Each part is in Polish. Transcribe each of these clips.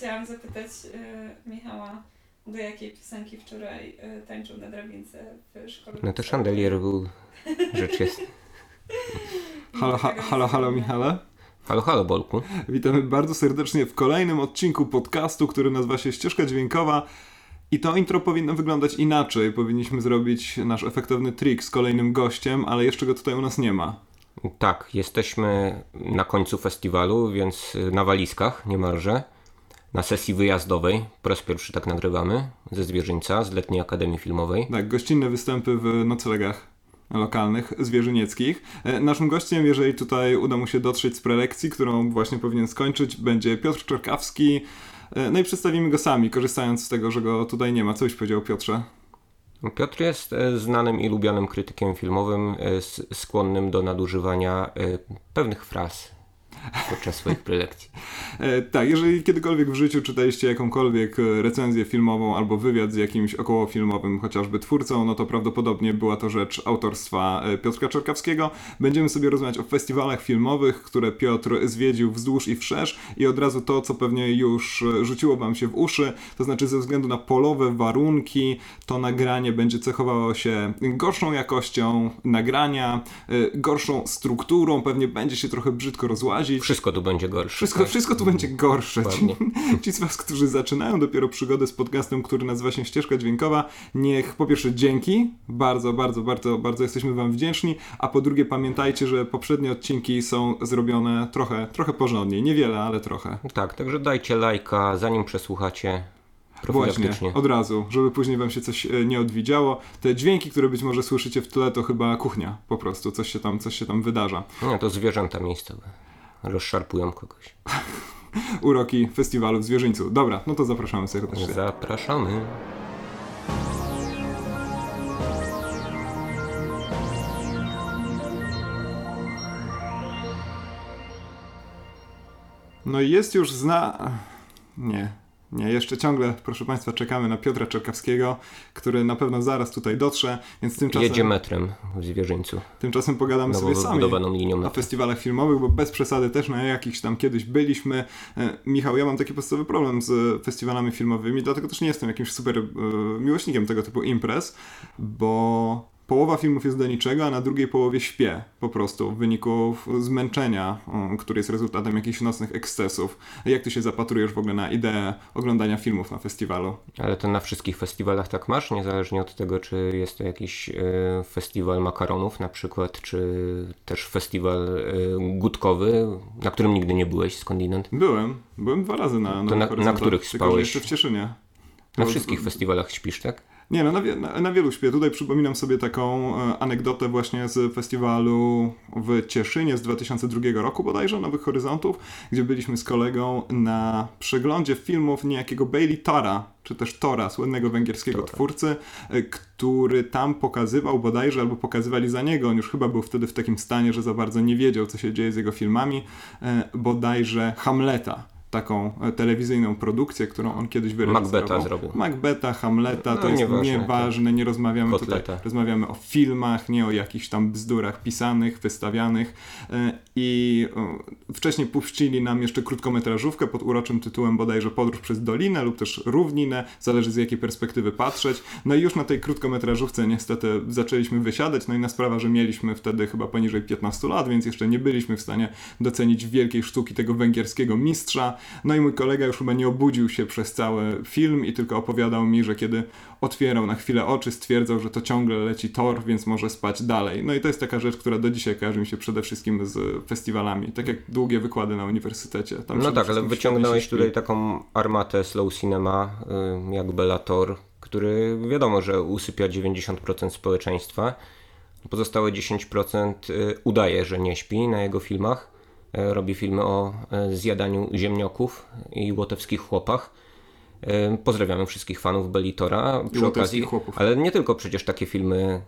chciałam zapytać y, Michała, do jakiej piosenki wczoraj y, tańczył na drabince w szkole. No to Chandelier był rzecz jest. Halo, ha, halo, halo Michale. Halo, halo Bolku. Witamy bardzo serdecznie w kolejnym odcinku podcastu, który nazywa się Ścieżka Dźwiękowa. I to intro powinno wyglądać inaczej. Powinniśmy zrobić nasz efektowny trik z kolejnym gościem, ale jeszcze go tutaj u nas nie ma. Tak, jesteśmy na końcu festiwalu, więc na walizkach niemalże. Na sesji wyjazdowej, po raz pierwszy tak nagrywamy, ze Zwierzyńca, z Letniej Akademii Filmowej. Tak, gościnne występy w noclegach lokalnych, zwierzynieckich. E, Naszym gościem, jeżeli tutaj uda mu się dotrzeć z prelekcji, którą właśnie powinien skończyć, będzie Piotr Czerkawski. E, No i przedstawimy go sami, korzystając z tego, że go tutaj nie ma. Co byś powiedział, Piotrze? Piotr jest e, znanym i lubianym krytykiem filmowym, skłonnym do nadużywania pewnych fraz podczas swoich prelekcji. E, tak, jeżeli kiedykolwiek w życiu czytaliście jakąkolwiek e, recenzję filmową albo wywiad z jakimś okołofilmowym chociażby twórcą, no to prawdopodobnie była to rzecz autorstwa e, Piotrka Czerkawskiego. Będziemy sobie rozmawiać o festiwalach filmowych, które Piotr zwiedził wzdłuż i wszerz i od razu to, co pewnie już rzuciło wam się w uszy, to znaczy ze względu na polowe warunki, to nagranie będzie cechowało się gorszą jakością nagrania, gorszą strukturą, pewnie będzie się trochę brzydko rozłazić. Wszystko tu będzie gorsze. Wszystko, tak? wszystko tu będzie gorsze. Ci, ci z Was, którzy zaczynają dopiero przygodę z podcastem, który nazywa się Ścieżka Dźwiękowa, niech po pierwsze dzięki, bardzo, bardzo, bardzo, bardzo jesteśmy Wam wdzięczni, a po drugie pamiętajcie, że poprzednie odcinki są zrobione trochę, trochę porządniej. Niewiele, ale trochę. Tak, także dajcie lajka, zanim przesłuchacie Właśnie, od razu, żeby później Wam się coś e, nie odwidziało. Te dźwięki, które być może słyszycie w tle, to chyba kuchnia po prostu, coś się tam, coś się tam wydarza. Nie, to zwierzęta miejscowe. Rozszarpują kogoś. Uroki festiwalu w Zwierzyńcu. Dobra, no to zapraszamy serdecznie. Zapraszamy. No i jest już zna... Nie, nie, jeszcze ciągle, proszę Państwa, czekamy na Piotra Czerkawskiego, który na pewno zaraz tutaj dotrze, więc tymczasem, Jedzie metrem w zwierzyńcu. tymczasem pogadamy Nowo sobie sami linią o festiwalach filmowych, bo bez przesady też na jakichś tam kiedyś byliśmy. E, Michał, ja mam taki podstawowy problem z festiwalami filmowymi, dlatego też nie jestem jakimś super e, miłośnikiem tego typu imprez, bo połowa filmów jest do niczego, a na drugiej połowie śpię po prostu w wyniku zmęczenia, który jest rezultatem jakichś nocnych ekscesów. Jak ty się zapatrujesz w ogóle na ideę oglądania filmów na festiwalu? Ale to na wszystkich festiwalach tak masz, niezależnie od tego, czy jest to jakiś e, festiwal makaronów na przykład, czy też festiwal e, gutkowy, na którym nigdy nie byłeś skądinąd. Byłem, byłem dwa razy na, na- Horyzontach, na których tylko, spałeś? jeszcze w Cieszynie. Na wszystkich festiwalach śpisz, tak? Nie, no na, na, na wielu śpię. Tutaj przypominam sobie taką e, anegdotę właśnie z festiwalu w Cieszynie z 2002 roku bodajże, Nowych Horyzontów, gdzie byliśmy z kolegą na przeglądzie filmów niejakiego Bailey Tora, czy też Tora, słynnego węgierskiego Tora. twórcy, e, który tam pokazywał bodajże, albo pokazywali za niego, on już chyba był wtedy w takim stanie, że za bardzo nie wiedział, co się dzieje z jego filmami, e, bodajże Hamleta. Taką e, telewizyjną produkcję, którą on kiedyś wyreżyserował. Macbeta zrobił. Macbeta, Hamleta, to No, jest nieważne, nieważne, nie rozmawiamy Kotleta. tutaj, rozmawiamy o filmach, nie o jakichś tam bzdurach pisanych, wystawianych E, i wcześniej puścili nam jeszcze krótkometrażówkę pod uroczym tytułem bodajże Podróż przez Dolinę lub też Równinę, zależy z jakiej perspektywy patrzeć. No i już na tej krótkometrażówce niestety zaczęliśmy wysiadać, no i na sprawa, że mieliśmy wtedy chyba poniżej 15 lat, więc jeszcze nie byliśmy w stanie docenić wielkiej sztuki tego węgierskiego mistrza. No i mój kolega już chyba nie obudził się przez cały film i tylko opowiadał mi, że kiedy otwierał na chwilę oczy, stwierdzał, że to ciągle leci tor, więc może spać dalej. No i to jest taka rzecz, która do dzisiaj kojarzy mi się przede wszystkim z festiwalami. Tak jak długie wykłady na uniwersytecie. Tam No tak, ale wyciągnąłeś tutaj taką armatę slow cinema, y, jak Bellator, który wiadomo, że usypia 90% społeczeństwa. Pozostałe 10% y, udaje, że nie śpi na jego filmach. Y, Robi filmy o y, zjadaniu ziemnioków i łotewskich chłopach. Y, Pozdrawiamy wszystkich fanów Bellitora przy okazji. chłopów. Ale nie tylko przecież takie filmy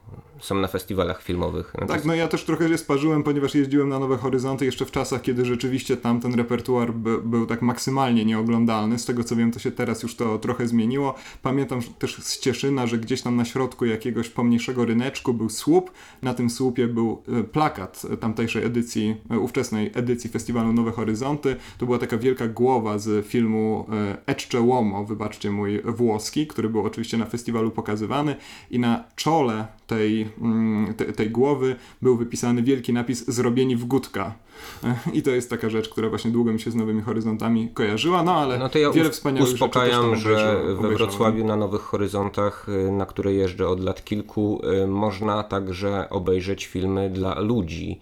są na festiwalach filmowych. No Tak, no ja też trochę się sparzyłem, ponieważ jeździłem na Nowe Horyzonty jeszcze w czasach, kiedy rzeczywiście tam ten repertuar by, był tak maksymalnie nieoglądalny. Z tego co wiem, to się teraz już to trochę zmieniło. Pamiętam też z Cieszyna, że gdzieś tam na środku jakiegoś pomniejszego ryneczku był słup. Na tym słupie był e, plakat tamtejszej edycji, e, ówczesnej edycji festiwalu Nowe Horyzonty. To była taka wielka głowa z filmu e, Ecce Uomo, wybaczcie mój włoski, który był oczywiście na festiwalu pokazywany i na czole tej, mm, te, tej głowy był wypisany wielki napis zrobieni w Gutka. I to jest taka rzecz, która właśnie długo mi się z Nowymi Horyzontami kojarzyła, no ale No to ja wiele wspaniałych rzeczy uspokajam, tam że obejrzałem- we. Wrocławiu na Nowych Horyzontach, y, na które jeżdżę od lat kilku, y, można także obejrzeć filmy dla ludzi.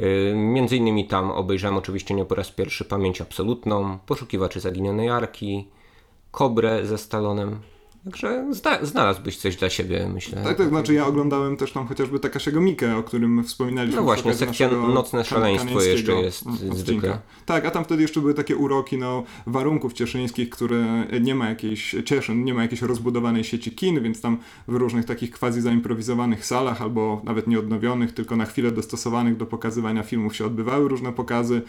Y, Między innymi tam obejrzałem oczywiście nie po raz pierwszy Pamięć Absolutną, Poszukiwaczy Zaginionej Arki, Kobrę ze Stalonem. Także zda- znalazłbyś coś dla siebie, myślę. Tak, tak, znaczy ja oglądałem też tam chociażby Takasiego Mikę, o którym wspominaliśmy. No właśnie, sekcja Nocne Szaleństwo jeszcze jest odcinka. zwykle. Tak, a tam wtedy jeszcze były takie uroki, no, warunków cieszyńskich, które nie ma jakiejś, Cieszyn, nie ma jakiejś rozbudowanej sieci kin, więc tam w różnych takich quasi zaimprowizowanych salach, albo nawet nieodnowionych, tylko na chwilę dostosowanych do pokazywania filmów się odbywały różne pokazy,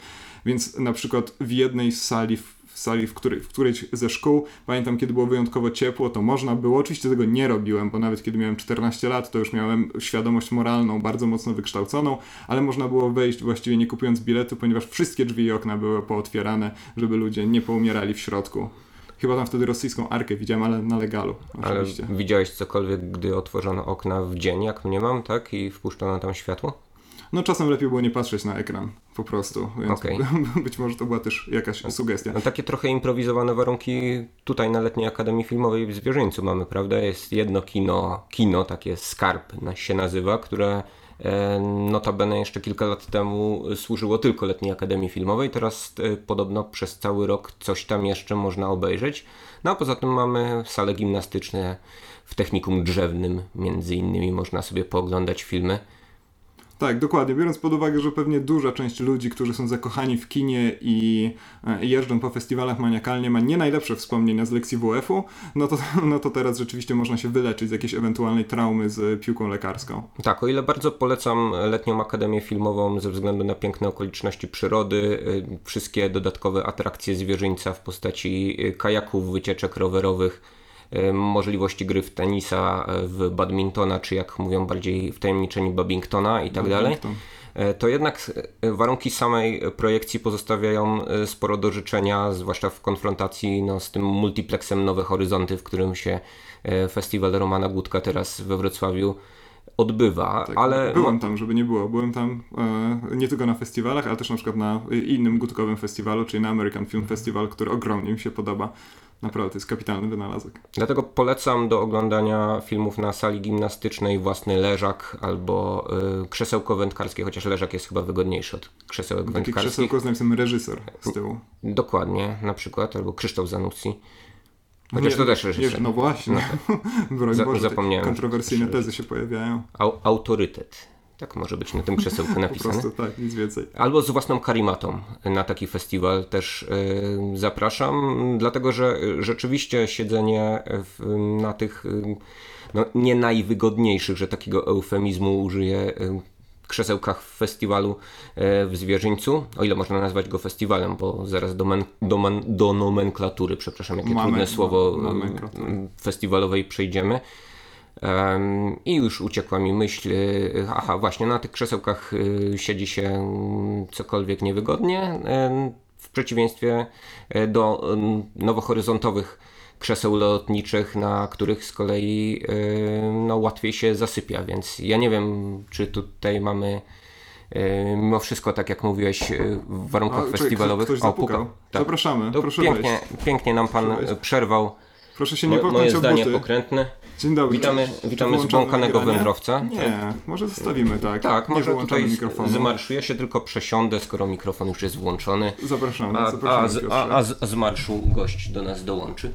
więc na przykład w jednej z sali w w sali, w, której, w którejś ze szkół. Pamiętam, kiedy było wyjątkowo ciepło, to można było. Oczywiście tego nie robiłem, bo nawet kiedy miałem 14 lat, to już miałem świadomość moralną bardzo mocno wykształconą, ale można było wejść właściwie nie kupując biletu, ponieważ wszystkie drzwi i okna były pootwierane, żeby ludzie nie poumierali w środku. Chyba tam wtedy rosyjską arkę widziałem, ale na legalu. Ale Oczywiście. widziałeś cokolwiek, gdy otworzono okna w dzień, jak mnie mam, tak? I wpuszczono tam światło? No czasem lepiej było nie patrzeć na ekran, po prostu. Więc Okej. być może to była też jakaś sugestia. No, takie trochę improwizowane warunki tutaj na Letniej Akademii Filmowej w Zwierzyńcu mamy, prawda? Jest jedno kino, kino takie Skarb się nazywa, które e, notabene jeszcze kilka lat temu służyło tylko Letniej Akademii Filmowej, teraz e, podobno przez cały rok coś tam jeszcze można obejrzeć. No a poza tym mamy sale gimnastyczne w technikum drzewnym, między innymi można sobie pooglądać filmy. Tak, dokładnie. Biorąc pod uwagę, że pewnie duża część ludzi, którzy są zakochani w kinie i e, jeżdżą po festiwalach maniakalnie, ma nie najlepsze wspomnienia z lekcji WF-u, no to, no to teraz rzeczywiście można się wyleczyć z jakiejś ewentualnej traumy z piłką lekarską. Tak, o ile bardzo polecam letnią Akademię Filmową ze względu na piękne okoliczności przyrody, y, wszystkie dodatkowe atrakcje zwierzyńca w postaci y, kajaków, wycieczek rowerowych, możliwości gry w tenisa, y, w badmintona, czy jak mówią bardziej wtajemniczeni Babingtona i tak dalej. To- E, to jednak warunki samej projekcji pozostawiają sporo do życzenia, zwłaszcza w konfrontacji no, z tym multiplexem Nowe Horyzonty, w którym się festiwal Romana Gutka teraz we Wrocławiu odbywa, Tak, ale Byłem tam, żeby nie było. Byłem tam e, nie tylko na festiwalach, ale też na przykład na innym gutkowym festiwalu, czyli na American Film Festival, który ogromnie mi się podoba. Naprawdę, to jest kapitalny wynalazek. dlatego polecam do oglądania filmów na sali gimnastycznej własny leżak albo y, krzesełko wędkarskie, chociaż leżak jest chyba wygodniejszy od krzesełek Takie wędkarskich. krzesełko z napisem reżyser z tyłu. Dokładnie, na przykład, albo Krzysztof Zanussi. Chociaż Nie, to też nie, reżyser. No właśnie. Broń Za- Boże, kontrowersyjne tezy się pojawiają. Au, autorytet. Tak może być na tym krzesełku Po napisane. prostu tak, nic więcej. Albo z własną karimatą na taki festiwal też y, zapraszam, dlatego że y, rzeczywiście siedzenie w, na tych y, no, nie najwygodniejszych, że takiego eufemizmu użyję, krzesełkach w festiwalu w Zwierzyńcu, o ile można nazwać go festiwalem, bo zaraz do, men, do, do nomenklatury, przepraszam, jakie Mamy- trudne słowo ma- y, nomenklatury. y, festiwalowej przejdziemy. I już uciekła mi myśl, y, aha, właśnie na tych krzesełkach y, siedzi się cokolwiek niewygodnie, w przeciwieństwie e, do nowohoryzontowych krzeseł lotniczych, na których z kolei no, łatwiej się zasypia, więc ja nie wiem, czy tutaj mamy y, mimo wszystko, tak jak mówiłeś, y, w warunkach festiwalowych. Ktoś O, zapukał. Tak. Zapraszamy, To proszę pięknie, wejść. pięknie nam pan e, przerwał Proszę się nie mo- moje zdanie buty. pokrętne. Dzień dobry. Witamy, witamy zbłąkanego wędrowca. Nie, może zostawimy tak. Tak, nie może tutaj mikrofonu. z- zmarszu. Ja się tylko przesiądę, skoro mikrofon już jest włączony. Zapraszamy, A, zapraszamy a, z, a, a z, z marszu gość do nas dołączy.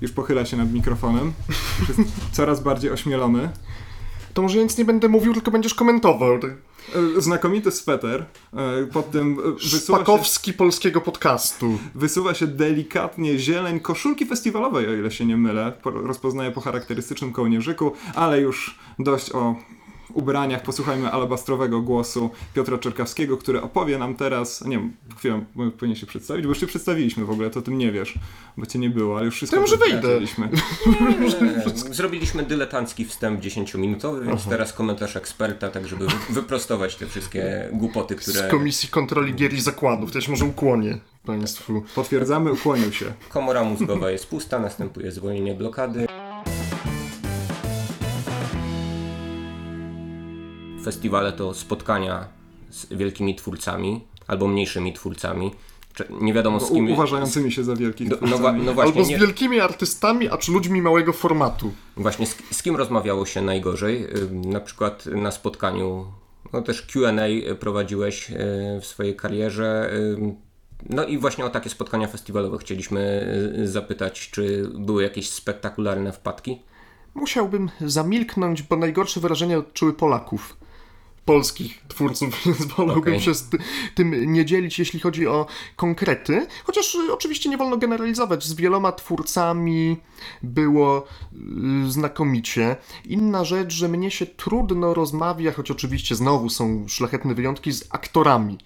Już pochyla się nad mikrofonem. Już jest coraz bardziej ośmielony. To może nic nie będę mówił, tylko będziesz komentował. E, Znakomity sweter. E, Pod tym e, wysuwa się, Szpakowski polskiego podcastu. wysuwa się delikatnie zieleń koszulki festiwalowej, o ile się nie mylę. Po- Rozpoznaję po charakterystycznym kołnierzyku, ale już dość o ubraniach. Posłuchajmy alabastrowego głosu Piotra Czerkawskiego, który opowie nam teraz, nie wiem, chwilę, powinien się przedstawić, bo już się przedstawiliśmy w ogóle, to o tym nie wiesz, bo cię nie było, ale już wszystko To może. E, Zrobiliśmy dyletancki wstęp 10-minutowy, więc teraz komentarz eksperta, tak żeby wy- wyprostować te wszystkie głupoty, Z które Komisji Kontroli Gier i Zakładów. Się może ukłonię Państwu. Potwierdzamy, ukłonił się. komora mózgowa jest pusta, następuje zwolnienie blokady. Festiwale to spotkania z wielkimi twórcami albo mniejszymi twórcami. Nie wiadomo z kim. uważającymi się za wielkich No, no, twórcami. no właśnie, Albo z wielkimi artystami, a czy ludźmi małego formatu. Właśnie z, z kim rozmawiało się najgorzej? Na przykład na spotkaniu, no też QA prowadziłeś y, w swojej karierze. No i właśnie o takie spotkania festiwalowe chcieliśmy y, zapytać, czy były jakieś spektakularne wpadki? Musiałbym zamilknąć, bo najgorsze wrażenia odczuły Polaków. Polskich twórców, więc wolałbym Okej. się z ty, tym nie dzielić, jeśli chodzi o konkrety. Chociaż y, oczywiście nie wolno generalizować. Z wieloma twórcami było y, znakomicie. Inna rzecz, że mnie się trudno rozmawia, choć oczywiście znowu są szlachetne wyjątki, z aktorami.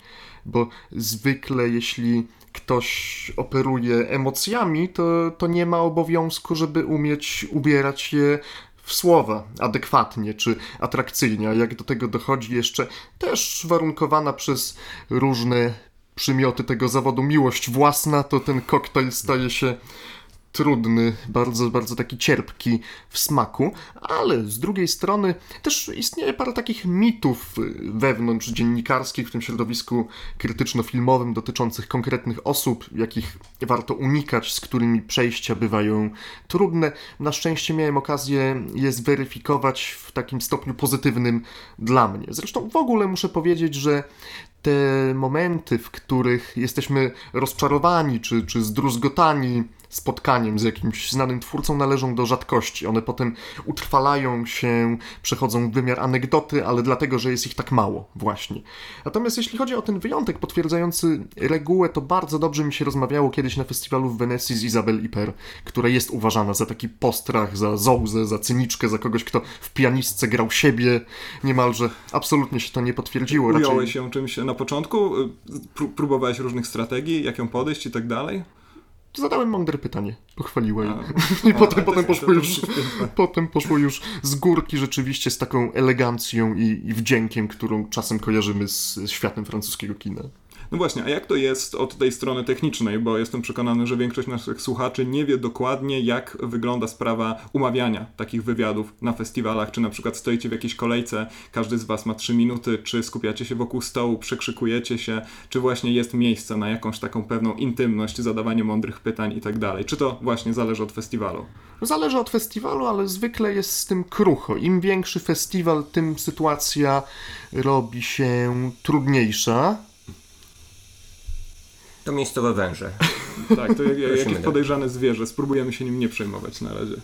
Bo zwykle, jeśli ktoś operuje emocjami, to, to nie ma obowiązku, żeby umieć ubierać je w słowa adekwatnie czy atrakcyjnie, a jak do tego dochodzi jeszcze też warunkowana przez różne przymioty tego zawodu. Miłość własna, to ten koktajl staje się trudny, bardzo, bardzo taki cierpki w smaku, ale z drugiej strony też istnieje parę takich mitów wewnątrz dziennikarskich, w tym środowisku krytyczno-filmowym dotyczących konkretnych osób, jakich warto unikać, z którymi przejścia bywają trudne. Na szczęście miałem okazję je zweryfikować w takim stopniu pozytywnym dla mnie. Zresztą w ogóle muszę powiedzieć, że te momenty, w których jesteśmy rozczarowani czy, czy zdruzgotani spotkaniem z jakimś znanym twórcą, należą do rzadkości. One potem utrwalają się, przechodzą w wymiar anegdoty, ale dlatego, że jest ich tak mało, właśnie. Natomiast jeśli chodzi o ten wyjątek potwierdzający regułę, to bardzo dobrze mi się rozmawiało kiedyś na festiwalu w Wenecji z Izabel Iper, która jest uważana za taki postrach, za zołzę, za cyniczkę, za kogoś, kto w pianistce grał siebie niemalże. Absolutnie się to nie potwierdziło. Raczej... Ująłeś się czymś na początku? Pró- próbowałeś różnych strategii, jak ją podejść i tak dalej? Zadałem mądre pytanie, pochwaliła jej. I a, potem, potem, poszło to- już, potem poszło już z górki rzeczywiście z taką elegancją i, i wdziękiem, którą czasem kojarzymy z, z światem francuskiego kina. No właśnie, a jak to jest od tej strony technicznej? Bo jestem przekonany, że większość naszych słuchaczy nie wie dokładnie, jak wygląda sprawa umawiania takich wywiadów na festiwalach. Czy na przykład stoicie w jakiejś kolejce, każdy z Was ma 3 minuty, czy skupiacie się wokół stołu, przekrzykujecie się, czy właśnie jest miejsce na jakąś taką pewną intymność, zadawanie mądrych pytań i tak dalej. Czy to właśnie zależy od festiwalu? Zależy od festiwalu, ale zwykle jest z tym krucho. Im większy festiwal, tym sytuacja robi się trudniejsza. To miejscowe węże. Tak, to jak, jak, jakieś podejrzane zwierzę. Spróbujemy się nim nie przejmować na razie.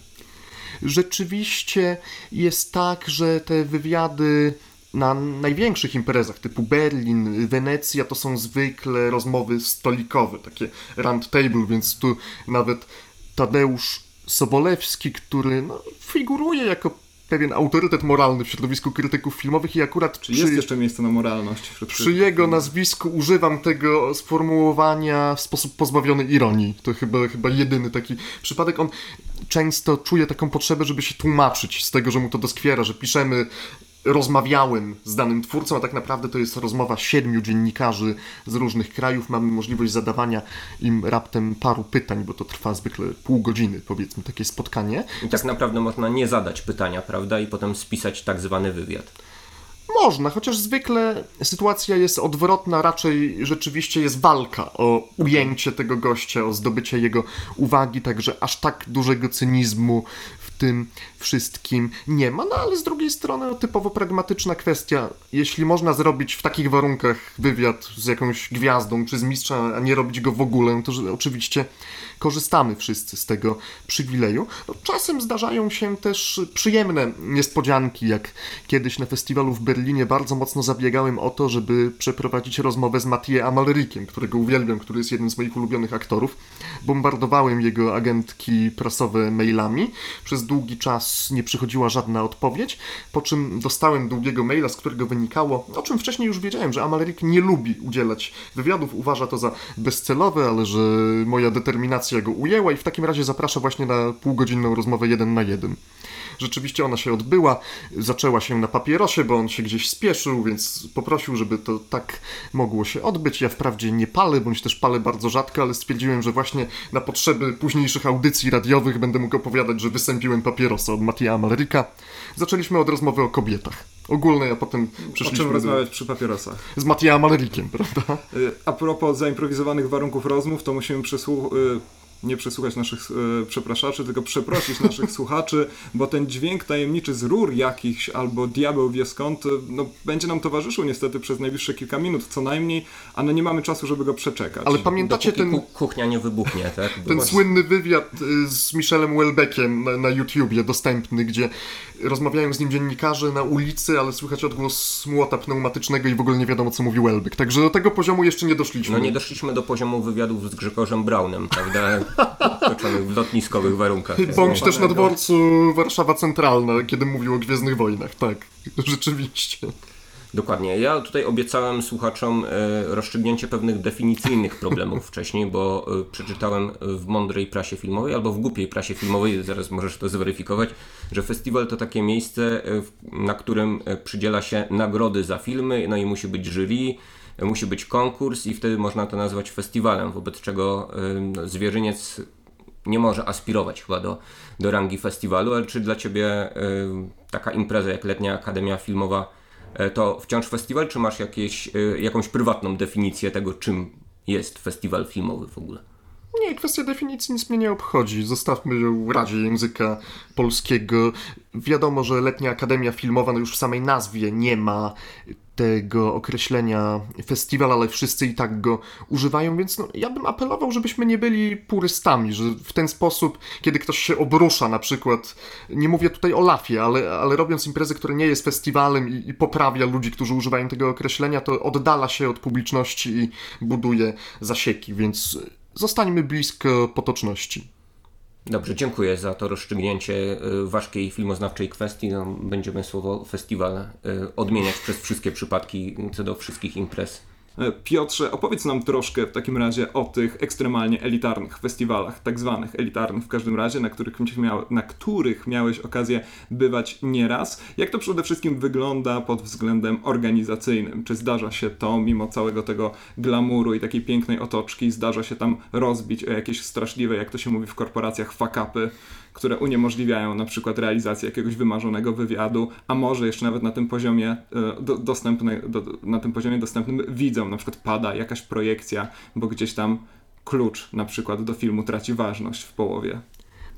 Rzeczywiście jest tak, że te wywiady na największych imprezach typu Berlin, Wenecja to są zwykle rozmowy stolikowe, takie round table, więc tu nawet Tadeusz Sobolewski, który no, figuruje jako pewien autorytet moralny w środowisku krytyków filmowych i akurat Czy jest jeszcze miejsce na moralność wśród przy jego nazwisku używam tego sformułowania w sposób pozbawiony ironii. To chyba, chyba jedyny taki przypadek. On często czuje taką potrzebę, żeby się tłumaczyć z tego, że mu to doskwiera, że piszemy rozmawiałem z danym twórcą, a tak naprawdę to jest rozmowa siedmiu dziennikarzy z różnych krajów. Mamy możliwość zadawania im raptem paru pytań, bo to trwa zwykle pół godziny, powiedzmy, takie spotkanie. I tak naprawdę można nie zadać pytania, prawda? I potem spisać tak zwany wywiad. Można, chociaż zwykle sytuacja jest odwrotna, raczej rzeczywiście jest walka o ujęcie tego gościa, o zdobycie jego uwagi, także aż tak dużego cynizmu tym wszystkim nie ma, no ale z drugiej strony no, typowo pragmatyczna kwestia. Jeśli można zrobić w takich warunkach wywiad z jakąś gwiazdą czy z mistrzem, a nie robić go w ogóle, to że oczywiście korzystamy wszyscy z tego przywileju. No, czasem zdarzają się też przyjemne niespodzianki, jak kiedyś na festiwalu w Berlinie bardzo mocno zabiegałem o to, żeby przeprowadzić rozmowę z Mathieu Amalriciem, którego uwielbiam, który jest jednym z moich ulubionych aktorów. Bombardowałem jego agentki prasowe mailami. Przez długi czas nie przychodziła żadna odpowiedź, po czym dostałem długiego maila, z którego wynikało, o czym wcześniej już wiedziałem, że Amalric nie lubi udzielać wywiadów, uważa to za bezcelowe, ale że moja determinacja go ujęła i w takim razie zaprasza właśnie na półgodzinną rozmowę jeden na jeden. Rzeczywiście ona się odbyła, zaczęła się na papierosie, bo on się gdzieś spieszył, więc poprosił, żeby to tak mogło się odbyć. Ja wprawdzie nie palę, bądź też palę bardzo rzadko, ale stwierdziłem, że właśnie na potrzeby późniejszych audycji radiowych będę mógł opowiadać, że wysępiłem papierosa od Matija Amalryka. Zaczęliśmy od rozmowy o kobietach. Ogólnej, a potem O przeszliśmy czym rozmawiać przy papierosach? z Matija Amalrykiem, prawda? Y, A propos zaimprowizowanych warunków rozmów, to musimy przesłuchać. Nie przesłuchać naszych y, przepraszaczy, tylko przeprosić naszych słuchaczy, bo ten dźwięk tajemniczy z rur jakichś albo diabeł wie skąd, y, no, będzie nam towarzyszył niestety przez najbliższe kilka minut co najmniej, a no nie mamy czasu, żeby go przeczekać. Ale pamiętacie Dopóki ten, ku- kuchnia nie wybuchnie, tak? Bo ten was- słynny wywiad y, z Michelem Welbeckiem na, na YouTubie dostępny, gdzie rozmawiają z nim dziennikarze na ulicy, ale słychać odgłos młota pneumatycznego i w ogóle nie wiadomo, co mówi Welbeck. Także do tego poziomu jeszcze nie doszliśmy. No nie doszliśmy do poziomu wywiadów z Grzegorzem Braunem, prawda? W lotniskowych warunkach. Bądź też na dworcu Warszawa Centralna, kiedy mówił o Gwiezdnych Wojnach, tak. Rzeczywiście. Dokładnie. Ja tutaj obiecałem słuchaczom e, rozstrzygnięcie pewnych definicyjnych problemów wcześniej, bo e, przeczytałem w mądrej prasie filmowej albo w głupiej prasie filmowej, zaraz możesz to zweryfikować, że festiwal to takie miejsce, e, na którym przydziela się nagrody za filmy, no i musi być jury, musi być konkurs i wtedy można to nazwać festiwalem, wobec czego e, zwierzyniec nie może aspirować chyba do, do rangi festiwalu, ale czy dla Ciebie taka impreza jak Letnia Akademia Filmowa y, to wciąż festiwal, czy masz jakieś, y, jakąś prywatną definicję tego, czym jest festiwal filmowy w ogóle? Nie, kwestia definicji nic mnie nie obchodzi. Zostawmy ją Radzie Języka Polskiego. Wiadomo, że Letnia Akademia Filmowa no już w samej nazwie nie ma tego określenia festiwal, ale wszyscy i tak go używają, więc no, ja bym apelował, żebyśmy nie byli purystami, że w ten sposób, kiedy ktoś się obrusza na przykład, nie mówię tutaj o lafie, ale, ale robiąc imprezę, która nie jest festiwalem i, i poprawia ludzi, którzy używają tego określenia, to oddala się od publiczności i buduje zasieki, więc zostańmy blisko potoczności. Dobrze, dziękuję za to rozstrzygnięcie y, ważkiej filmoznawczej kwestii. No, będziemy słowo festiwal y, odmieniać przez wszystkie przypadki co do wszystkich imprez. E, Piotrze, opowiedz nam troszkę w takim razie o tych ekstremalnie elitarnych festiwalach, tak zwanych elitarnych w każdym razie, na których, miał, na których miałeś okazję bywać nieraz. Jak to przede wszystkim wygląda pod względem organizacyjnym? Czy zdarza się to, mimo całego tego glamuru i takiej pięknej otoczki, zdarza się tam rozbić o jakieś straszliwe, jak to się mówi w korporacjach, fakapy, które uniemożliwiają na przykład realizację jakiegoś wymarzonego wywiadu, a może jeszcze nawet na tym poziomie e, do, dostępny, do, na tym poziomie dostępnym widzom, na przykład pada jakaś projekcja, bo gdzieś tam klucz na przykład do filmu traci ważność w połowie.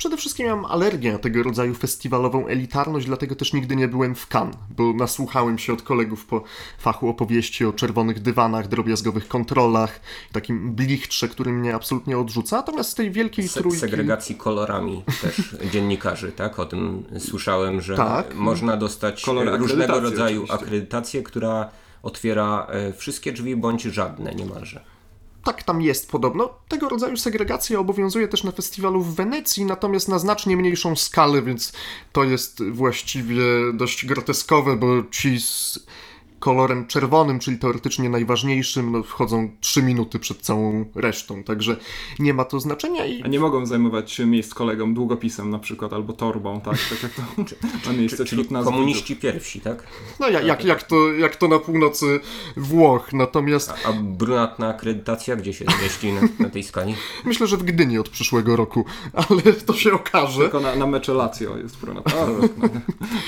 Przede wszystkim mam alergię na tego rodzaju festiwalową elitarność, dlatego też nigdy nie byłem w Cannes, bo nasłuchałem się od kolegów po fachu opowieści o czerwonych dywanach, drobiazgowych kontrolach, takim blichtrze, który mnie absolutnie odrzuca, natomiast z tej wielkiej Se- trójki... segregacji kolorami też dziennikarzy, tak? O tym słyszałem, że Tak. można dostać e, różnego rodzaju oczywiście. akredytację, która otwiera e, wszystkie drzwi bądź żadne niemalże. Tak tam jest podobno. Tego rodzaju segregacja obowiązuje też na festiwalu w Wenecji, natomiast na znacznie mniejszą skalę, więc to jest właściwie dość groteskowe, bo ci z kolorem czerwonym, czyli teoretycznie najważniejszym, no, wchodzą 3 minuty przed całą resztą, także nie ma to znaczenia i A nie mogą zajmować się miejsc kolegom długopisem na przykład, albo torbą, tak? Tak jak to ma miejsce Czyli wśród nas komuniści pierwsi, tak? no jak, jak, jak, to, jak to na północy Włoch, natomiast A, a brunatna akredytacja gdzie się zmieści na, na tej skali? myślę, że w Gdyni od przyszłego roku, ale to się okaże. Tylko na, na mecze Lazio jest Bruno. A, no,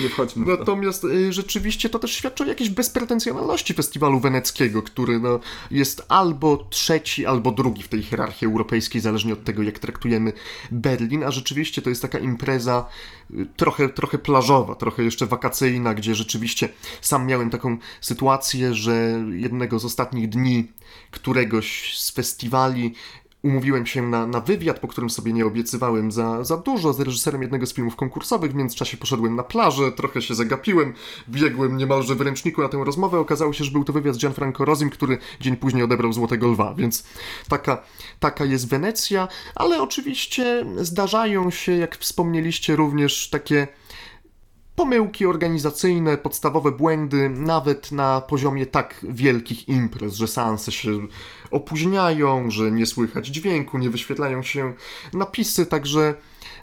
nie wchodźmy w to. Natomiast y, rzeczywiście to też świadczy o jakiejś bezprecedensowności pretensjonalności festiwalu weneckiego, który no, jest albo trzeci, albo drugi w tej hierarchii europejskiej, zależnie od tego, jak traktujemy Berlin, a rzeczywiście to jest taka impreza y, trochę, trochę plażowa, trochę jeszcze wakacyjna, gdzie rzeczywiście sam miałem taką sytuację, że jednego z ostatnich dni któregoś z festiwali umówiłem się na, na wywiad, po którym sobie nie obiecywałem za, za dużo z reżyserem jednego z filmów konkursowych. W międzyczasie poszedłem na plażę, trochę się zagapiłem, biegłem niemalże w ręczniku na tę rozmowę. Okazało się, że był to wywiad z Gianfranco Rosim, który dzień później odebrał Złotego Lwa, więc taka, taka jest Wenecja, ale oczywiście zdarzają się, jak wspomnieliście, również takie pomyłki organizacyjne, podstawowe błędy, nawet na poziomie tak wielkich imprez, że seanse się opóźniają, że nie słychać dźwięku, nie wyświetlają się napisy, także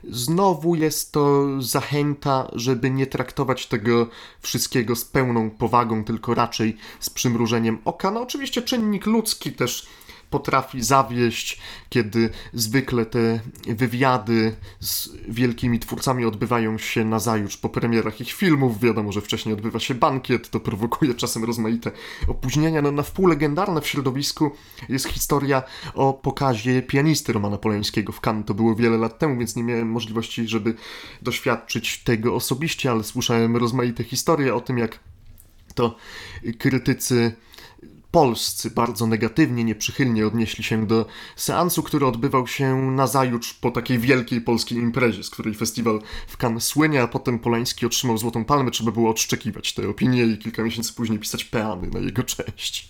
znowu jest to zachęta, żeby nie traktować tego wszystkiego z pełną powagą, tylko raczej z przymrużeniem oka. No oczywiście czynnik ludzki też potrafi zawieść, kiedy zwykle te wywiady z wielkimi twórcami odbywają się nazajutrz po premierach ich filmów. Wiadomo, że wcześniej odbywa się bankiet, to prowokuje czasem rozmaite opóźnienia. No, na wpół legendarna w środowisku jest historia o pokazie pianisty Romana Polańskiego w Cannes. To było wiele lat temu, więc nie miałem możliwości, żeby doświadczyć tego osobiście, ale słyszałem rozmaite historie o tym, jak to krytycy polscy bardzo negatywnie, nieprzychylnie odnieśli się do seansu, który odbywał się na zajutrz po takiej wielkiej polskiej imprezie, z której festiwal w Cannes słynie, a potem Polański otrzymał Złotą Palmę, trzeba było odszczekiwać te opinie i kilka miesięcy później pisać peany na jego cześć.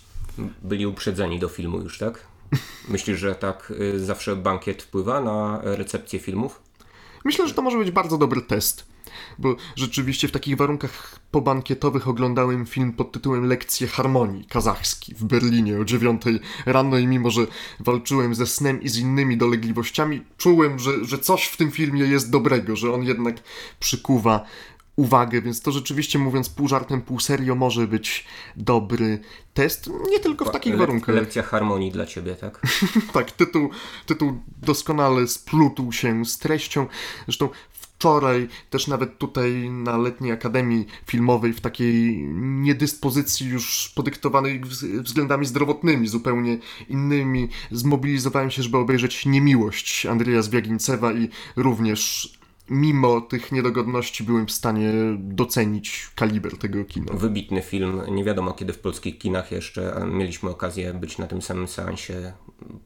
Byli uprzedzeni do filmu już, tak? Myślisz, że tak y, zawsze bankiet wpływa na recepcję filmów? Myślę, że to może być bardzo dobry test bo rzeczywiście w takich warunkach pobankietowych oglądałem film pod tytułem Lekcje Harmonii kazachski w Berlinie o dziewiątej rano i mimo, że walczyłem ze snem i z innymi dolegliwościami, czułem, że, że coś w tym filmie jest dobrego, że on jednak przykuwa uwagę, więc to rzeczywiście mówiąc pół żartem, pół serio może być dobry test, nie tylko w takich Le warunkach. Lekcja harmonii dla ciebie, tak? tak, tytuł, tytuł doskonale splótł się z treścią. Zresztą wczoraj, też nawet tutaj na letniej akademii filmowej, w takiej niedyspozycji już podyktowanej względami zdrowotnymi, zupełnie innymi, zmobilizowałem się, żeby obejrzeć Niemiłość Andrzeja Zwiagincewa i również mimo tych niedogodności byłem w stanie docenić kaliber tego kina. Wybitny film. Nie wiadomo kiedy w polskich kinach jeszcze mieliśmy okazję być na tym samym seansie.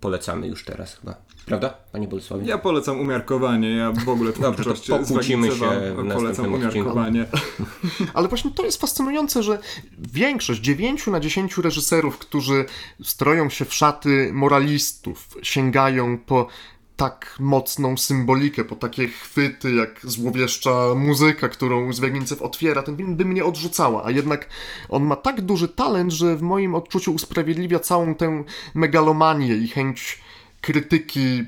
Polecamy już teraz chyba. Prawda, Panie Bolesławie? Ja polecam umiarkowanie. Ja w ogóle Dobrze, to pokłócimy się polecam umiarkowanie. Ale właśnie to jest fascynujące, że większość, 9 na 10 reżyserów, którzy stroją się w szaty moralistów, sięgają po tak mocną symbolikę, po takie chwyty jak złowieszcza muzyka, którą Zwiagincew otwiera, ten film by mnie odrzucała, a jednak on ma tak duży talent, że w moim odczuciu usprawiedliwia całą tę megalomanię i chęć krytyki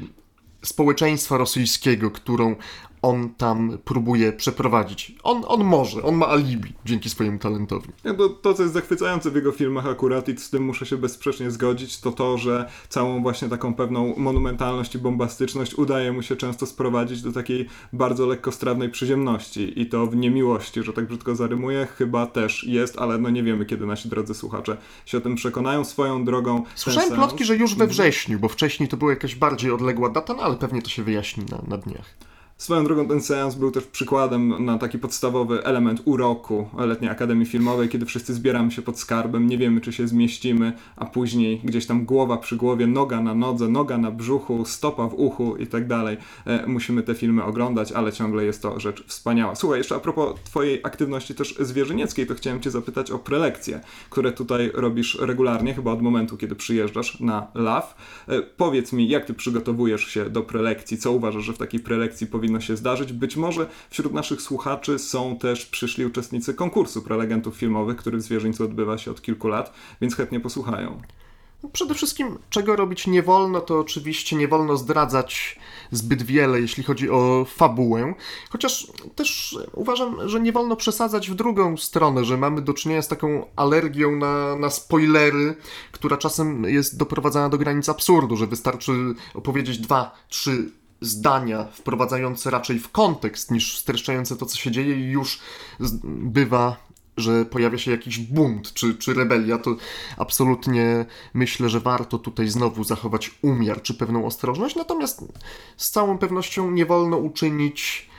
społeczeństwa rosyjskiego, którą on tam próbuje przeprowadzić. On, on może, on ma alibi dzięki swojemu talentowi. Ja, to, to, co jest zachwycające w jego filmach akurat i z tym muszę się bezsprzecznie zgodzić, to to, że całą właśnie taką pewną monumentalność i bombastyczność udaje mu się często sprowadzić do takiej bardzo lekkostrawnej przyziemności i to w niemiłości, że tak brzydko zarymuję, chyba też jest, ale no nie wiemy, kiedy nasi drodzy słuchacze się o tym przekonają swoją drogą. Słyszałem plotki, że już we wrześniu, bo wcześniej to była jakaś bardziej odległa data, no ale pewnie to się wyjaśni na, na dniach. Swoją drogą ten seans był też przykładem na taki podstawowy element uroku letniej Akademii Filmowej, kiedy wszyscy zbieramy się pod skarbem, nie wiemy czy się zmieścimy, a później gdzieś tam głowa przy głowie, noga na nodze, noga na brzuchu, stopa w uchu i tak dalej. E, musimy te filmy oglądać, ale ciągle jest to rzecz wspaniała. Słuchaj, jeszcze a propos twojej aktywności też zwierzynieckiej, to chciałem cię zapytać o prelekcje, które tutaj robisz regularnie, chyba od momentu, kiedy przyjeżdżasz na LAW. E, powiedz mi, jak ty przygotowujesz się do prelekcji, co uważasz, że w takiej prelekcji powinno powinno się zdarzyć. Być może wśród naszych słuchaczy są też przyszli uczestnicy konkursu prelegentów filmowych, który w Zwierzyńcu odbywa się od kilku lat, więc chętnie posłuchają. Przede wszystkim, czego robić nie wolno, to oczywiście nie wolno zdradzać zbyt wiele, jeśli chodzi o fabułę. Chociaż też uważam, że nie wolno przesadzać w drugą stronę, że mamy do czynienia z taką alergią na, na spoilery, która czasem jest doprowadzana do granic absurdu, że wystarczy opowiedzieć dwa, trzy zdania wprowadzające raczej w kontekst niż streszczające to, co się dzieje i już bywa że pojawia się jakiś bunt czy, czy rebelia, to absolutnie myślę, że warto tutaj znowu zachować umiar czy pewną ostrożność, natomiast z całą pewnością nie wolno uczynić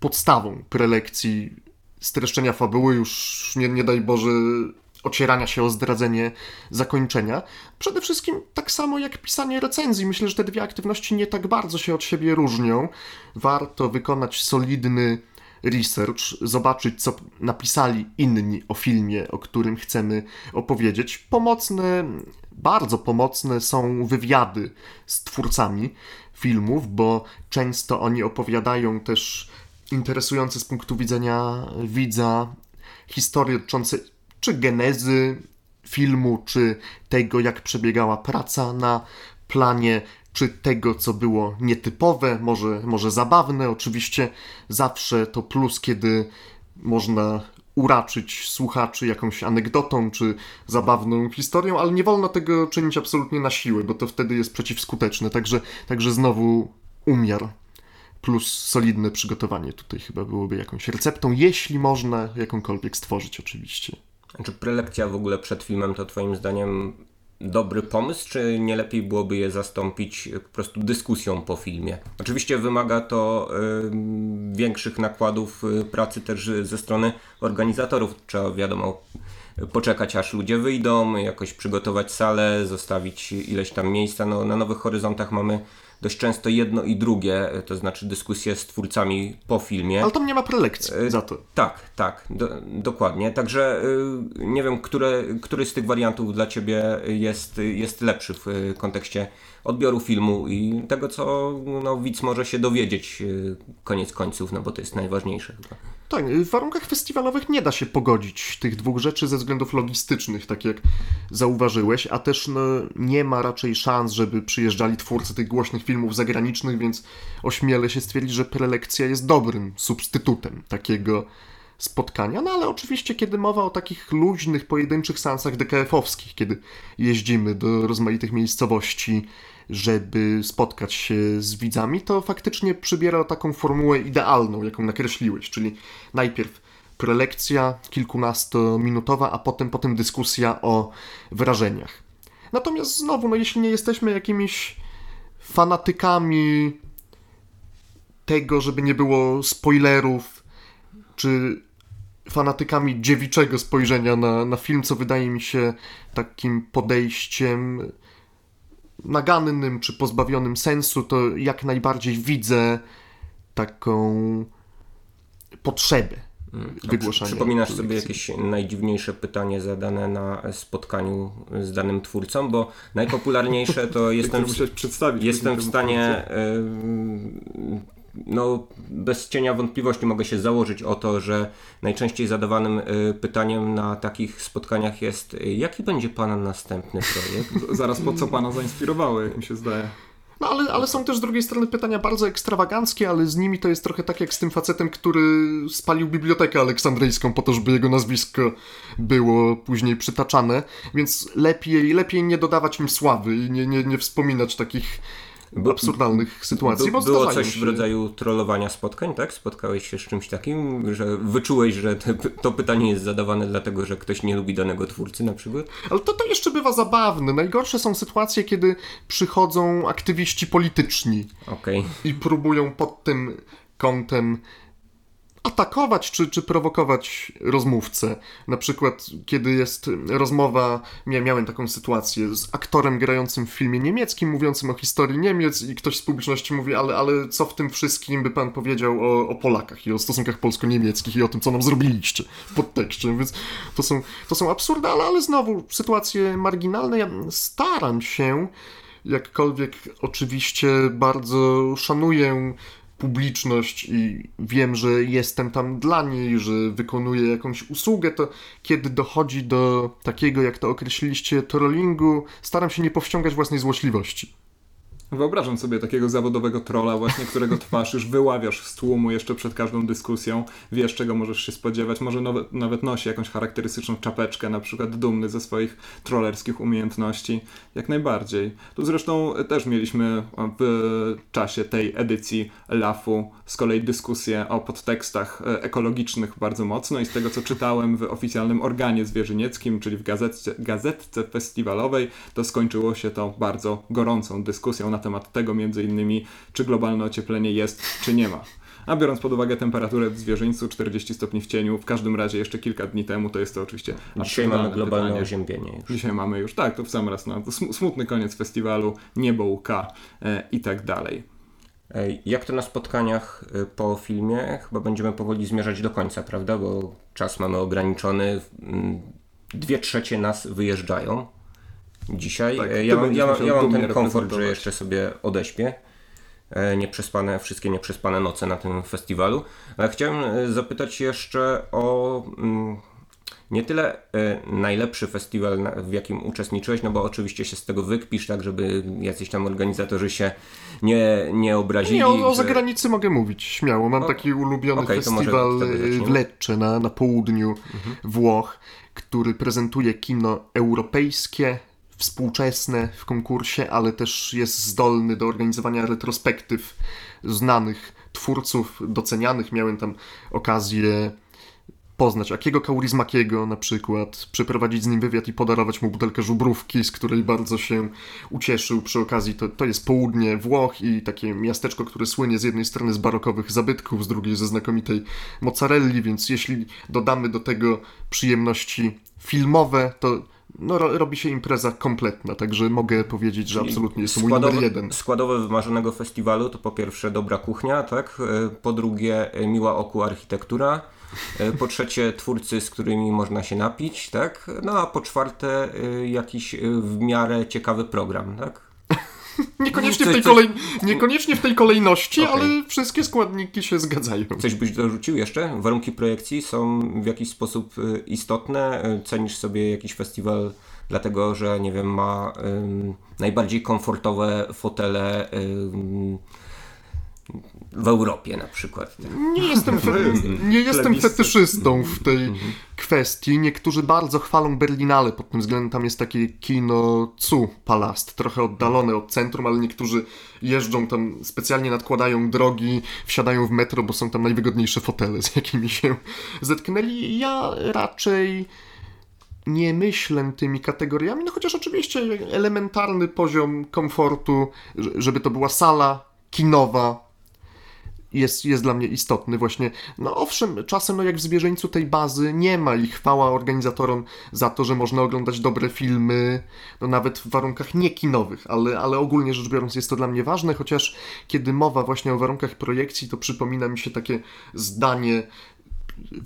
podstawą prelekcji streszczenia fabuły, już nie, nie daj Boże ocierania się o zdradzenie zakończenia. Przede wszystkim tak samo jak pisanie recenzji. Myślę, że te dwie aktywności nie tak bardzo się od siebie różnią. Warto wykonać solidny research, zobaczyć co napisali inni o filmie, o którym chcemy opowiedzieć. Pomocne, bardzo pomocne są wywiady z twórcami filmów, bo często oni opowiadają też interesujące z punktu widzenia widza historie dotyczące czy genezy filmu, czy tego, jak przebiegała praca na planie, czy tego, co było nietypowe, może, może zabawne. Oczywiście zawsze to plus, kiedy można uraczyć słuchaczy jakąś anegdotą czy zabawną historią, ale nie wolno tego czynić absolutnie na siłę, bo to wtedy jest przeciwskuteczne. Także, także znowu umiar plus solidne przygotowanie tutaj chyba byłoby jakąś receptą, jeśli można jakąkolwiek stworzyć oczywiście. Czy prelekcja w ogóle przed filmem to Twoim zdaniem dobry pomysł, czy nie lepiej byłoby je zastąpić po prostu dyskusją po filmie? Oczywiście wymaga to y, większych nakładów y, pracy też ze strony organizatorów. Trzeba, wiadomo, poczekać aż ludzie wyjdą, jakoś przygotować salę, zostawić ileś tam miejsca. No, na Nowych Horyzontach mamy dość często jedno i drugie, to znaczy dyskusje z twórcami po filmie. Ale tam nie ma prelekcji Y, za to. Tak, tak, do, dokładnie. Także y, nie wiem, które, który z tych wariantów dla Ciebie jest, jest lepszy w kontekście odbioru filmu i tego, co no, widz może się dowiedzieć koniec końców, no bo to jest najważniejsze chyba. Tak, w warunkach festiwalowych nie da się pogodzić tych dwóch rzeczy ze względów logistycznych, tak jak zauważyłeś, a też no, nie ma raczej szans, żeby przyjeżdżali twórcy tych głośnych filmów zagranicznych, więc ośmielę się stwierdzić, że prelekcja jest dobrym substytutem takiego spotkania, no ale oczywiście kiedy mowa o takich luźnych, pojedynczych seansach DKF-owskich, kiedy jeździmy do rozmaitych miejscowości, żeby spotkać się z widzami, to faktycznie przybiera taką formułę idealną, jaką nakreśliłeś, czyli najpierw prelekcja kilkunastominutowa, a potem, potem dyskusja o wrażeniach. Natomiast znowu, no jeśli nie jesteśmy jakimiś fanatykami tego, żeby nie było spoilerów, czy fanatykami dziewiczego spojrzenia na, na film, co wydaje mi się takim podejściem nagannym czy pozbawionym sensu, to jak najbardziej widzę taką potrzebę wygłaszania. Przypominasz sobie jakieś najdziwniejsze pytanie zadane na spotkaniu z danym twórcą, bo najpopularniejsze to jestem, przedstawić. jestem w stanie y, no, bez cienia wątpliwości mogę się założyć o to, że najczęściej zadawanym y, pytaniem na takich spotkaniach jest y, jaki będzie Pana następny projekt? Zaraz po co pana zainspirowało, jak mi się zdaje. No ale, ale są też z drugiej strony pytania bardzo ekstrawaganckie, ale z nimi to jest trochę tak jak z tym facetem, który spalił bibliotekę aleksandryjską po to, żeby jego nazwisko było później przytaczane, więc lepiej, lepiej nie dodawać im sławy i nie, nie, nie wspominać takich absurdalnych sytuacji, By, było coś się. w rodzaju trollowania spotkań, tak? Spotkałeś się z czymś takim, że wyczułeś, że te, to pytanie jest zadawane dlatego, że ktoś nie lubi danego twórcy na przykład? Ale to, to jeszcze bywa zabawne. Najgorsze są sytuacje, kiedy przychodzą aktywiści polityczni Okej. i próbują pod tym kątem atakować czy, czy prowokować rozmówcę. Na przykład, kiedy jest rozmowa, mia- miałem taką sytuację z aktorem grającym w filmie niemieckim, mówiącym o historii Niemiec i ktoś z publiczności mówi, ale, ale co w tym wszystkim by pan powiedział o, o Polakach i o stosunkach polsko-niemieckich i o tym, co nam zrobiliście w podtekście, więc to są, to są absurdy, ale, ale znowu sytuacje marginalne. Ja staram się, jakkolwiek oczywiście bardzo szanuję publiczność i wiem, że jestem tam dla niej, że wykonuję jakąś usługę, to kiedy dochodzi do takiego, jak to określiliście, trollingu, staram się nie powściągać własnej złośliwości. Wyobrażam sobie takiego zawodowego trolla właśnie, którego twarz już wyławiasz z tłumu jeszcze przed każdą dyskusją, wiesz czego możesz się spodziewać, może nawet, nawet nosi jakąś charakterystyczną czapeczkę, na przykład dumny ze swoich trollerskich umiejętności, jak najbardziej. Tu zresztą też mieliśmy w czasie tej edycji LAF-u z kolei dyskusję o podtekstach ekologicznych bardzo mocno i z tego co czytałem w oficjalnym organie zwierzynieckim, czyli w gazetce, gazetce festiwalowej, to skończyło się to bardzo gorącą dyskusją na temat tego między innymi, czy globalne ocieplenie jest, czy nie ma. A biorąc pod uwagę temperaturę w zwierzyńcu 40 stopni w cieniu, w każdym razie jeszcze kilka dni temu, to jest to oczywiście Dzisiaj mamy globalne pytanie. oziębienie już. Dzisiaj mamy już, tak, to w sam raz, no, sm- smutny koniec festiwalu, niebo łka e, i tak dalej. Ej, Jak to na spotkaniach y, po filmie? Chyba będziemy powoli zmierzać do końca, prawda? Bo czas mamy ograniczony. Dwie trzecie nas wyjeżdżają dzisiaj. Tak, E, ja, mam, ja, ja mam ten komfort, że jeszcze sobie odeśpię. E, Nieprzespane, wszystkie nieprzespane noce na tym festiwalu. Ale chciałem e, zapytać jeszcze o mm, nie tyle najlepszy festiwal, w jakim uczestniczyłeś, no bo oczywiście się z tego wykpisz, tak żeby jacyś tam organizatorzy się nie, nie obrazili. Nie, o, o zagranicy mogę mówić, śmiało. Mam O, taki ulubiony może festiwal w Lecce na, na południu Włoch, który prezentuje kino europejskie, współczesne w konkursie, ale też jest zdolny do organizowania retrospektyw znanych twórców, docenianych. Miałem tam okazję poznać Akiego Kaurismakiego na przykład, przeprowadzić z nim wywiad i podarować mu butelkę żubrówki, z której bardzo się ucieszył przy okazji. To, to jest południe Włoch i takie miasteczko, które słynie z jednej strony z barokowych zabytków, z drugiej ze znakomitej mozzarelli, więc jeśli dodamy do tego przyjemności filmowe, to no, ro, robi się impreza kompletna, także mogę powiedzieć, że absolutnie jest to mój numer jeden. Składowe wymarzonego festiwalu to po pierwsze dobra kuchnia, tak? E, Po drugie e, miła oku architektura. E, Po trzecie twórcy, z którymi można się napić, tak? No a po czwarte jakiś w miarę ciekawy program, tak? Niekoniecznie w tej, kolej, niekoniecznie w tej kolejności, Okej. ale wszystkie składniki się zgadzają. Coś byś dorzucił jeszcze? Warunki projekcji są w jakiś sposób e, istotne? Cenisz sobie jakiś festiwal dlatego, że nie wiem, ma ym, najbardziej komfortowe fotele ym, w Europie na przykład. Tak? Nie jestem, fe, nie jestem fetyszystą w tej kwestii. Niektórzy bardzo chwalą Berlinale pod tym względem. Tam jest takie kino Cu Palast, trochę oddalone od centrum, ale niektórzy jeżdżą tam, specjalnie nadkładają drogi, wsiadają w metro, bo są tam najwygodniejsze fotele, z jakimi się zetknęli. Ja raczej nie myślę tymi kategoriami, no chociaż oczywiście elementarny poziom komfortu, że- żeby to była sala kinowa, jest, jest dla mnie istotny właśnie. No owszem, czasem no jak w Zwierzyńcu tej bazy nie ma i chwała organizatorom za to, że można oglądać dobre filmy, no nawet w warunkach niekinowych, ale, ale ogólnie rzecz biorąc jest to dla mnie ważne, chociaż kiedy mowa właśnie o warunkach projekcji, to przypomina mi się takie zdanie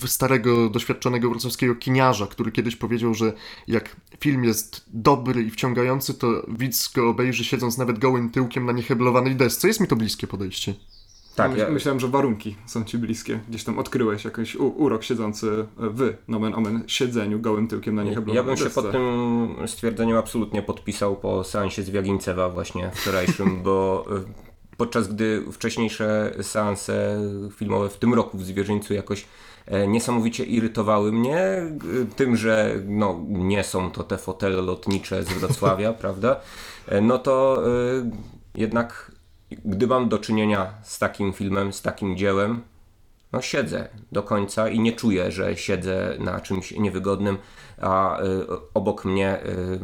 starego, doświadczonego wrocławskiego kiniarza, który kiedyś powiedział, że jak film jest dobry i wciągający, to widz go obejrzy siedząc nawet gołym tyłkiem na nieheblowanej desce. Jest mi to bliskie podejście. Tak, ja, Myślałem, że warunki są ci bliskie. Gdzieś tam odkryłeś jakiś u- urok siedzący w nomen omen siedzeniu gołym tyłkiem na niechyblowej Ja bym się pod tym stwierdzeniem absolutnie podpisał po seansie z Wiagincewa właśnie wczorajszym, bo y, podczas gdy wcześniejsze seanse filmowe w tym roku w Zwierzyńcu jakoś e, niesamowicie irytowały mnie y, tym, że no, nie są to te fotele lotnicze z Wrocławia, prawda? E, No to y, jednak gdy mam do czynienia z takim filmem, z takim dziełem, no siedzę do końca i nie czuję, że siedzę na czymś niewygodnym, a y, obok mnie y,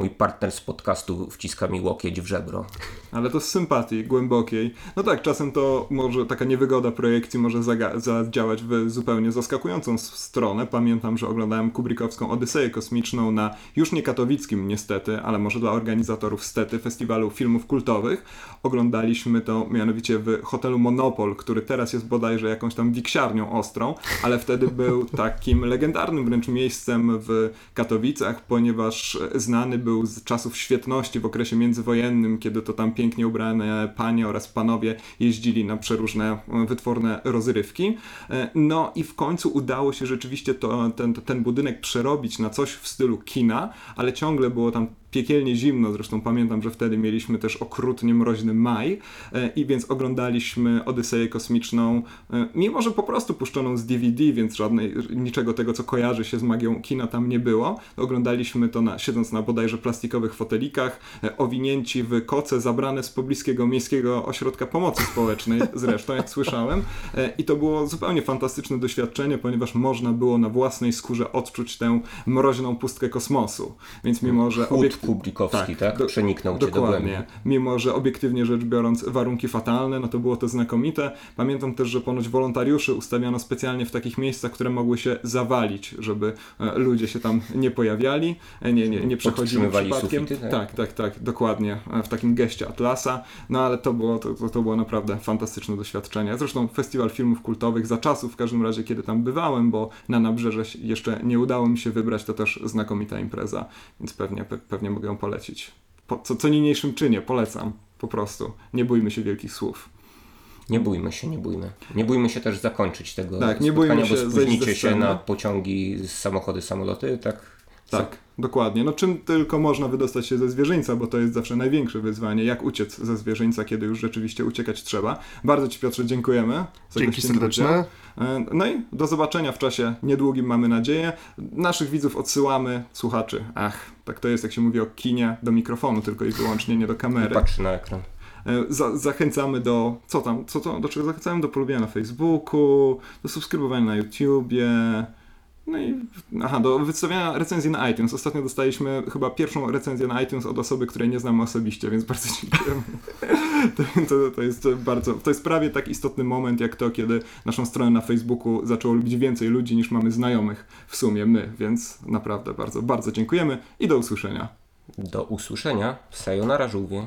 mój partner z podcastu wciska mi łokieć w żebro. Ale to z sympatii głębokiej. No tak, czasem to może taka niewygoda projekcji może zadziałać w zupełnie zaskakującą stronę. Pamiętam, że oglądałem Kubrickowską Odyseję Kosmiczną na już nie katowickim niestety, ale może dla organizatorów stety festiwalu filmów kultowych. Oglądaliśmy to mianowicie w hotelu Monopol, który teraz jest bodajże jakąś tam wiksiarnią ostrą, ale wtedy był takim legendarnym wręcz miejscem w Katowicach, ponieważ znany był z czasów świetności w okresie międzywojennym, kiedy to tam pięknie ubrane panie oraz panowie jeździli na przeróżne e, wytworne rozrywki. E, No i w końcu udało się rzeczywiście to, ten, ten budynek przerobić na coś w stylu kina, ale ciągle było tam piekielnie zimno, zresztą pamiętam, że wtedy mieliśmy też okrutnie mroźny maj e, i więc oglądaliśmy Odyseję Kosmiczną, e, mimo że po prostu puszczoną z DVD, więc żadnej, niczego tego, co kojarzy się z magią kina tam nie było. Oglądaliśmy to na, siedząc na bodajże plastikowych fotelikach, e, owinięci w koce zabrane z pobliskiego miejskiego ośrodka pomocy społecznej, zresztą jak słyszałem. I to było zupełnie fantastyczne doświadczenie, ponieważ można było na własnej skórze odczuć tę mroźną pustkę kosmosu. Więc mimo, że obiekt... Kublikowski, tak? do- Przeniknął cię do głębi. Dokładnie. Mimo, że obiektywnie rzecz biorąc warunki fatalne, no to było to znakomite. Pamiętam też, że ponoć wolontariuszy ustawiano specjalnie w takich miejscach, które mogły się zawalić, żeby e, ludzie się tam nie pojawiali, e, nie, nie, nie przechodzili przypadkiem. sufity, tak? tak, tak, tak, dokładnie. e, W takim geście Atlasa. No ale to było, to, to, było naprawdę fantastyczne doświadczenie. Zresztą festiwal filmów kultowych za czasów, w każdym razie, kiedy tam bywałem, bo na nabrzeże jeszcze nie udało mi się wybrać, to też znakomita impreza, więc pewnie, pe, pewnie mogę ją polecić. Po, co, co niniejszym czynię, polecam. Po prostu. Nie bójmy się wielkich słów. Nie bójmy się, nie bójmy. Nie bójmy się też zakończyć tego Tak, nie spotkania, bójmy się bo spóźnicie się na pociągi, samochody, samoloty, tak? Tak, dokładnie. No czym tylko można wydostać się ze zwierzyńca, bo to jest zawsze największe wyzwanie, jak uciec ze zwierzyńca, kiedy już rzeczywiście uciekać trzeba. Bardzo Ci Piotrze dziękujemy. za Dzięki serdeczne. E, No i do zobaczenia w czasie niedługim, mamy nadzieję. Naszych widzów odsyłamy, słuchaczy, ach, tak to jest, jak się mówi o kinie, do mikrofonu tylko i wyłącznie, nie do kamery. Patrzy na ekran. E, Za, zachęcamy do, co tam, co to, do czego zachęcamy? Do polubienia na Facebooku, do subskrybowania na YouTubie, no i, aha, do wystawiania recenzji na iTunes. Ostatnio dostaliśmy chyba pierwszą recenzję na iTunes od osoby, której nie znamy osobiście, więc bardzo dziękujemy. To, to, to jest bardzo, to jest prawie tak istotny moment jak to, kiedy naszą stronę na Facebooku zaczęło lubić więcej ludzi niż mamy znajomych w sumie my, więc naprawdę bardzo, bardzo dziękujemy i do usłyszenia. Do usłyszenia. Sayonara żółwie.